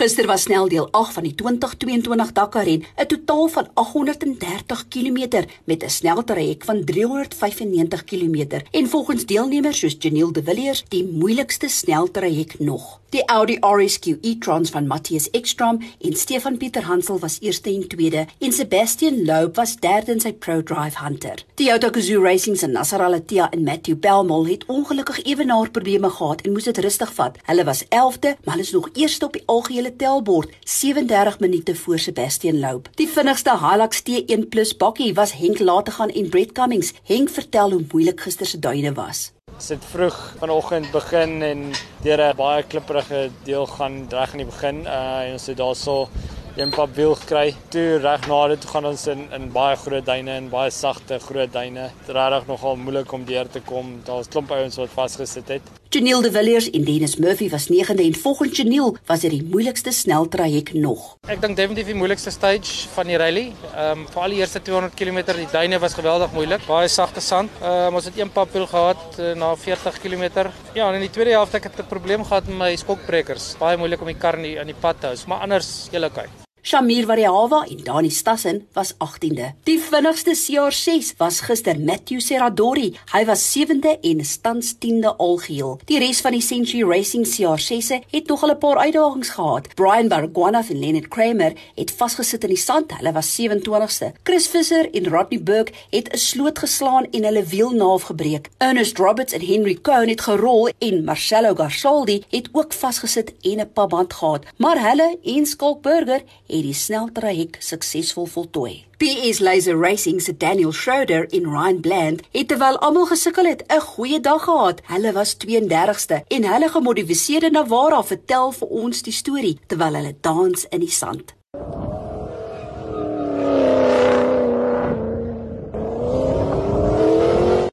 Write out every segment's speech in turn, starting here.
Gister was snel deel 8 van die 2022 Dakar ren, 'n totaal van 830 km met 'n sneltraject van 395 km en volgens deelnemers soos Janiel De Villiers die moeilikste sneltraject nog. Die Audi RSQ e-trons van Matthias Ekstrom en Stefan Pieter Hansel was eerste en tweede en Sebastian Loeb was derde in sy Pro Drive Hunter. Toyota Gazoo Racing se Nasser Al-Attiyah en Matthew Belmol het ongelukkig ewenaar probleme gehad en moes dit rustig vat. Hulle was 11de, maar hulle is nog eerste op die algehele tellbord, 37 minute voor Sebastian Loeb. Die vinnigste Hilux T1+ bakkie was Henk Lategan en Brett Cummings. Henk vertel hoe moeilik gister se duine was sit vroeg vanoggend begin en deur 'n baie klipprige deel gaan reg aan die begin. Uh en ons het daarso een pap wiel gekry. Toe reg na dit gaan ons in in baie groot duine en baie sagte groot duine. Dit regtig nogal moeilik om deur te kom. Daar's klomp ouens wat vasgesit het. Janiel de Villiers en Dennis Murphy was 9de en volgens Janiel was dit die moeilikste sneltraject nog. Ek dink definitief die moeilikste stage van die rally. Ehm um, vir al die eerste 200 km die duine was geweldig moeilik. Baie sagte sand. Ehm um, ons het een papwiel gehad uh, na 40 km. Ja, en in die tweede helfte ek het 'n probleem gehad met my skokbrekers. Baie moeilik om die kar in die, in die pad te hou, maar anders heelekei. Shamir Variawa en Dani Stassen was 18de. Die vinnigste CR6 was gister Matthew Serradori. Hy was 7de en tans 10de algeheel. Die res van die Century Racing CR6se het nog 'n paar uitdagings gehad. Brian Barguana en Leonard Kramer het vasgesit in die sand. Hulle was 27ste. Chris Visser en Rodney Burke het 'n sloot geslaan en hulle wielnaaf gebreek. Ernest Roberts en Henry Cohn het gerol en Marcelo Garsaldi het ook vasgesit en 'n paband gehad. Maar hulle en Skalk Burger het die sneltraject suksesvol voltooi. PS Laser Racing se Daniel Schroeder en Ryan Bland het terwyl almal gesukkel het, 'n goeie dag gehad. Hulle was 32ste en hulle gemodifiseerde Navara vertel vir ons die storie terwyl hulle dans in die sand.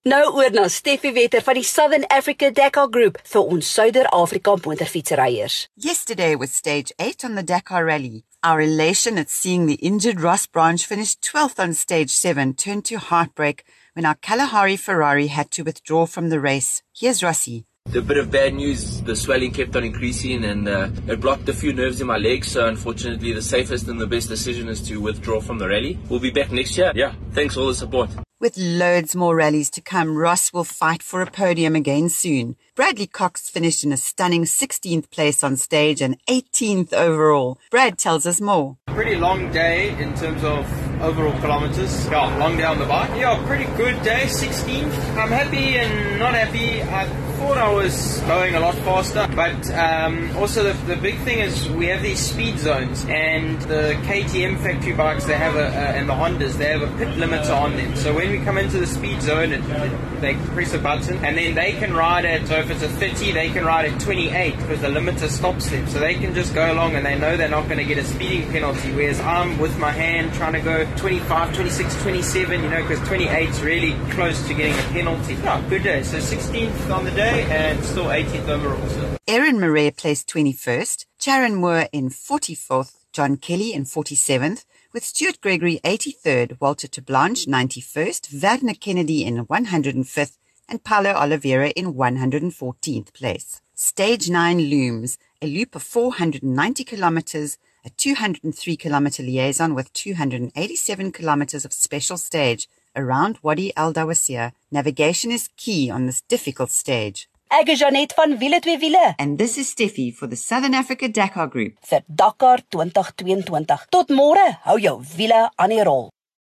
Nou oor na Steffi Wetter van die Southern Africa Dakar Group vir ons Suider-Afrika motorfietsryers. Yesterday was stage 8 on the Dakar Rally. Our elation at seeing the injured Ross Branch finish 12th on stage 7 turned to heartbreak when our Kalahari Ferrari had to withdraw from the race. Here's Rossi. The bit of bad news, the swelling kept on increasing and uh, it blocked a few nerves in my legs. So unfortunately, the safest and the best decision is to withdraw from the rally. We'll be back next year. Yeah, thanks for all the support. With loads more rallies to come, Ross will fight for a podium again soon. Bradley Cox finished in a stunning 16th place on stage and 18th overall. Brad tells us more. Pretty long day in terms of overall kilometers. Yeah, long day on the bike. Yeah, pretty good day, 16th. I'm happy and not happy. I thought I was going a lot faster, but um, also the, the big thing is we have these speed zones, and the KTM factory bikes they have a, a and the Hondas they have a pit limiter on them. So when we come into the speed zone, it, it, they press a button, and then they can ride at. So if it's a 30, they can ride at 28 because the limiter stops them. So they can just go along, and they know they're not going to get a speeding penalty. Whereas I'm with my hand trying to go 25, 26, 27, you know, because 28 is really close to getting a penalty. Yeah, good day. So 16th on the day and still 18th overall. So. Erin Murray placed 21st, Sharon Moore in 44th, John Kelly in 47th, with Stuart Gregory 83rd, Walter Blanche 91st, Wagner Kennedy in 105th, and Paulo Oliveira in 114th place. Stage 9 looms, a loop of 490 kilometers, a 203 kilometer liaison with 287 kilometers of special stage around Wadi Al Dawasir. Navigation is key on this difficult stage. Ek is Janet van Wiele twee wiele and this is Steffi for the Southern Africa Dakar Group vir Dakar 2022. Tot môre, hou jou wiele aan die rol.